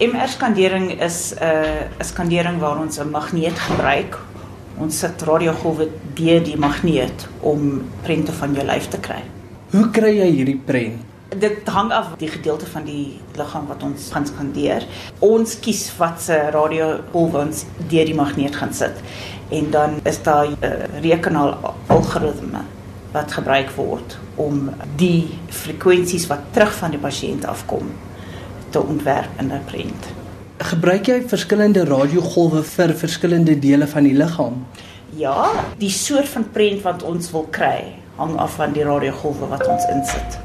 MR-skandering is 'n uh, 'n skandering waar ons 'n magneet gebruik. Ons sit radiogolwe deur die magneet om prente van jou lyf te kry. Hoe kry jy hierdie prent? Dit hang af die gedeelte van die liggaam wat ons gaan skandeer. Ons kies wat se radiogolwe ons deur die magneet gaan sit. En dan is daar 'n uh, rekenaar algoritme wat gebruik word om die frekwensies wat terug van die pasiënt afkom te ontwerp in 'n prent. Gebruik jy verskillende radiogolwe vir verskillende dele van die liggaam? Ja, die soort van prent wat ons wil kry hang af van die radiogolwe wat ons insit.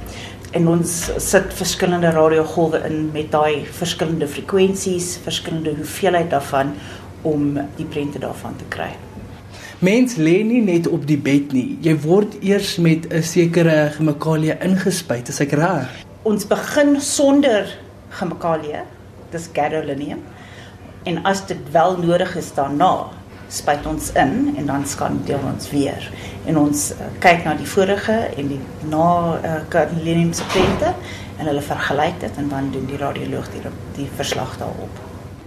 En ons sit verskillende radiogolwe in met daai verskillende frekwensies, verskillende hoeveelheid daarvan om die prente daarvan te kry. Mens lê nie net op die bed nie. Jy word eers met 'n sekere chemikalie ingespuit, as ek reg. Ons begin sonder chemikalie, dis gadolinium. En as dit wel nodig is daarna, spuit ons in en dan skandeer ons weer. En ons uh, kyk na die vorige en die na uh, gadolinium supplemente en hulle vergelyk dit en dan doen die radioloog die, die verslag daarop.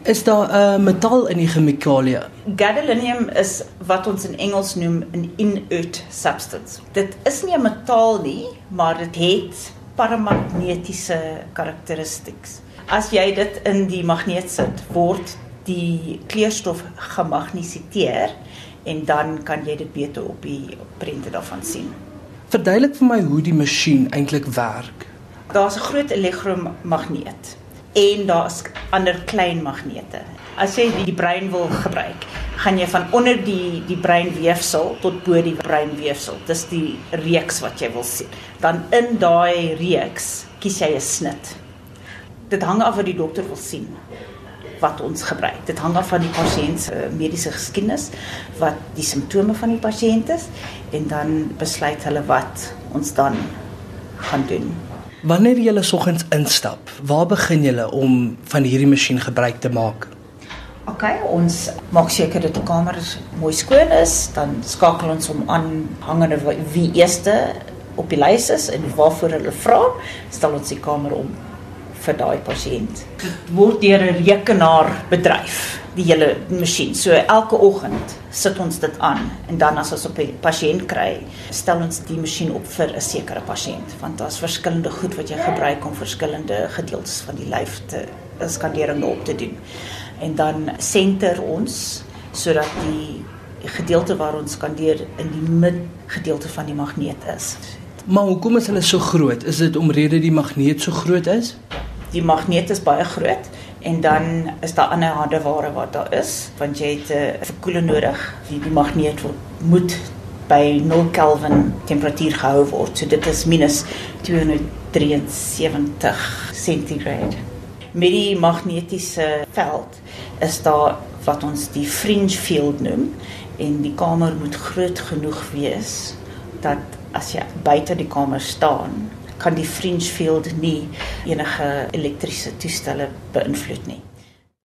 Is daar 'n uh, metal in die chemikalie? Gadolinium is wat ons in Engels noem 'n inert substance. Dit is nie 'n metaal nie, maar dit het paramagnetiese karakteristiks. As jy dit in die magneet sit, word die kleurstof gemagnesiteer en dan kan jy dit beter op die prente daarvan sien. Verduidelik vir my hoe die masjien eintlik werk. Daar's 'n groot elektromagneet en daar's ander klein magnete. As jy die brein wil gebruik, gaan jy van onder die die breinweefsel tot bo die breinweefsel. Dis die reeks wat jy wil sien. Dan in daai reeks kies jy 'n snit. Dit hang af wat die dokter wil sien wat ons gebruik. Dit hang af van die pasiënt se mediese geskiedenis, wat die simptome van die pasiënt is en dan besluit hulle wat ons dan gaan doen. Wanneer jy soggens instap, waar begin jy om van hierdie masjien gebruik te maak? OK, ons maak seker dat die kamer mooi skoon is, dan skakel ons hom aan hangende wie eerste op die lys is en waarvoor hulle vra, stel ons die kamer om vir daai pasiënt. Dit word deur 'n rekenaar bedryf, die hele masjien. So elke oggend sit ons dit aan en dan as ons op 'n pasiënt kry, stel ons die masjien op vir 'n sekere pasiënt, want daar's verskillende goed wat jy gebruik om verskillende gedeeltes van die lyf te skandering op te doen. En dan senter ons sodat die gedeelte waar ons skandeer in die midgedeelte van die magneet is. Maar hoekom is hulle so groot? Is dit omrede die magneet so groot is? Die magneet is baie groot en dan is daar ander hardeware wat daar is want jy het 'n uh, verkoeler nodig. Die die magneet moet by 0 Kelvin temperatuur gehou word. So dit is minus 273 centigrade. Met die magnetiese veld is daar wat ons die fringe field noem en die kamer moet groot genoeg wees dat as jy buite die kamer staan kan die fringe field nie enige elektriese toestelle beïnvloed nie.